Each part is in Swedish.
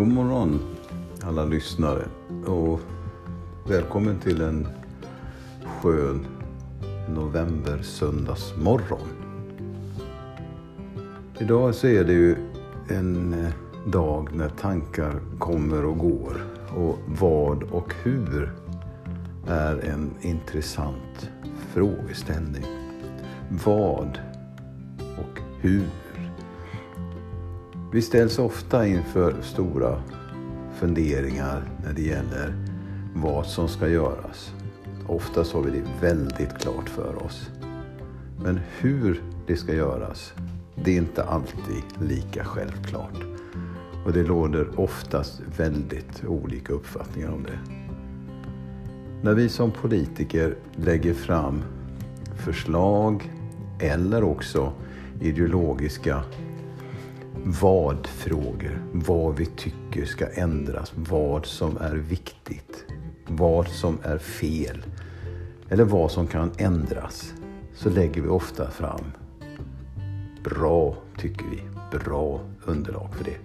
God morgon alla lyssnare och välkommen till en skön november söndagsmorgon. Idag så är det ju en eh, dag när tankar kommer och går och vad och hur är en intressant frågeställning. Vad och hur? Vi ställs ofta inför stora funderingar när det gäller vad som ska göras. Oftast har vi det väldigt klart för oss. Men hur det ska göras, det är inte alltid lika självklart. Och det råder oftast väldigt olika uppfattningar om det. När vi som politiker lägger fram förslag eller också ideologiska vad-frågor. Vad vi tycker ska ändras, vad som är viktigt, vad som är fel eller vad som kan ändras. Så lägger vi ofta fram bra, tycker vi, bra underlag för det.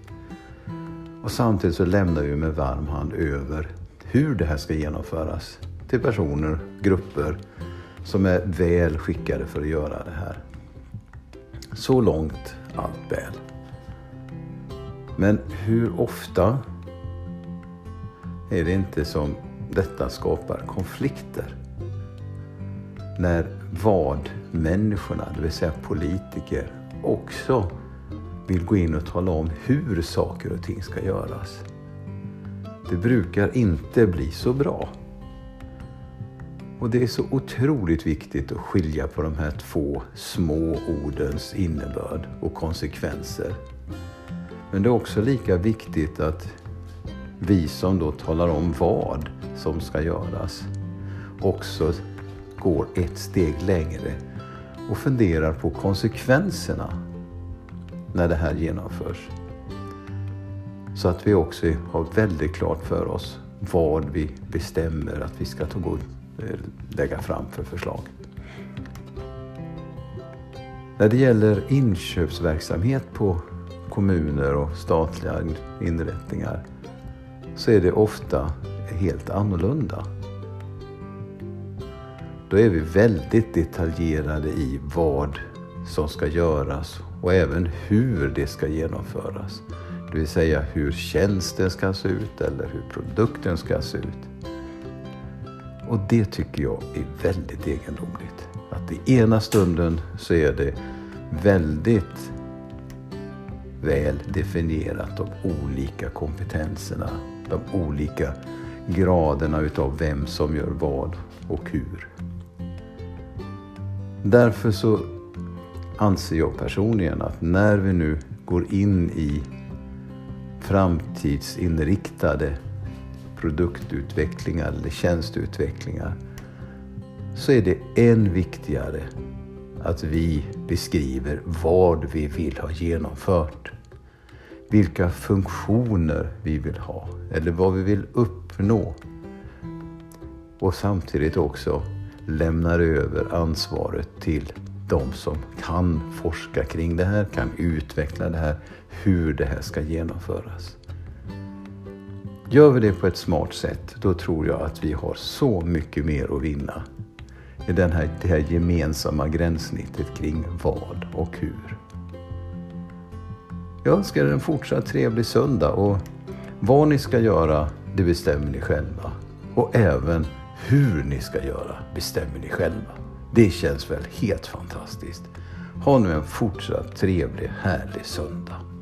Och samtidigt så lämnar vi med varm hand över hur det här ska genomföras till personer, grupper som är väl skickade för att göra det här. Så långt allt väl. Men hur ofta är det inte som detta skapar konflikter? När vad-människorna, det vill säga politiker, också vill gå in och tala om hur saker och ting ska göras. Det brukar inte bli så bra. Och det är så otroligt viktigt att skilja på de här två små ordens innebörd och konsekvenser. Men det är också lika viktigt att vi som då talar om vad som ska göras också går ett steg längre och funderar på konsekvenserna när det här genomförs. Så att vi också har väldigt klart för oss vad vi bestämmer att vi ska ta god, eh, lägga fram för förslag. När det gäller inköpsverksamhet på kommuner och statliga inrättningar så är det ofta helt annorlunda. Då är vi väldigt detaljerade i vad som ska göras och även hur det ska genomföras. Det vill säga hur tjänsten ska se ut eller hur produkten ska se ut. Och det tycker jag är väldigt egendomligt. Att i ena stunden så är det väldigt väl definierat de olika kompetenserna, de olika graderna utav vem som gör vad och hur. Därför så anser jag personligen att när vi nu går in i framtidsinriktade produktutvecklingar eller tjänsteutvecklingar så är det än viktigare att vi beskriver vad vi vill ha genomfört. Vilka funktioner vi vill ha eller vad vi vill uppnå. Och samtidigt också lämnar över ansvaret till de som kan forska kring det här, kan utveckla det här, hur det här ska genomföras. Gör vi det på ett smart sätt, då tror jag att vi har så mycket mer att vinna i den här, det här gemensamma gränssnittet kring vad och hur. Jag önskar er en fortsatt trevlig söndag och vad ni ska göra, det bestämmer ni själva. Och även hur ni ska göra bestämmer ni själva. Det känns väl helt fantastiskt. Ha nu en fortsatt trevlig, härlig söndag.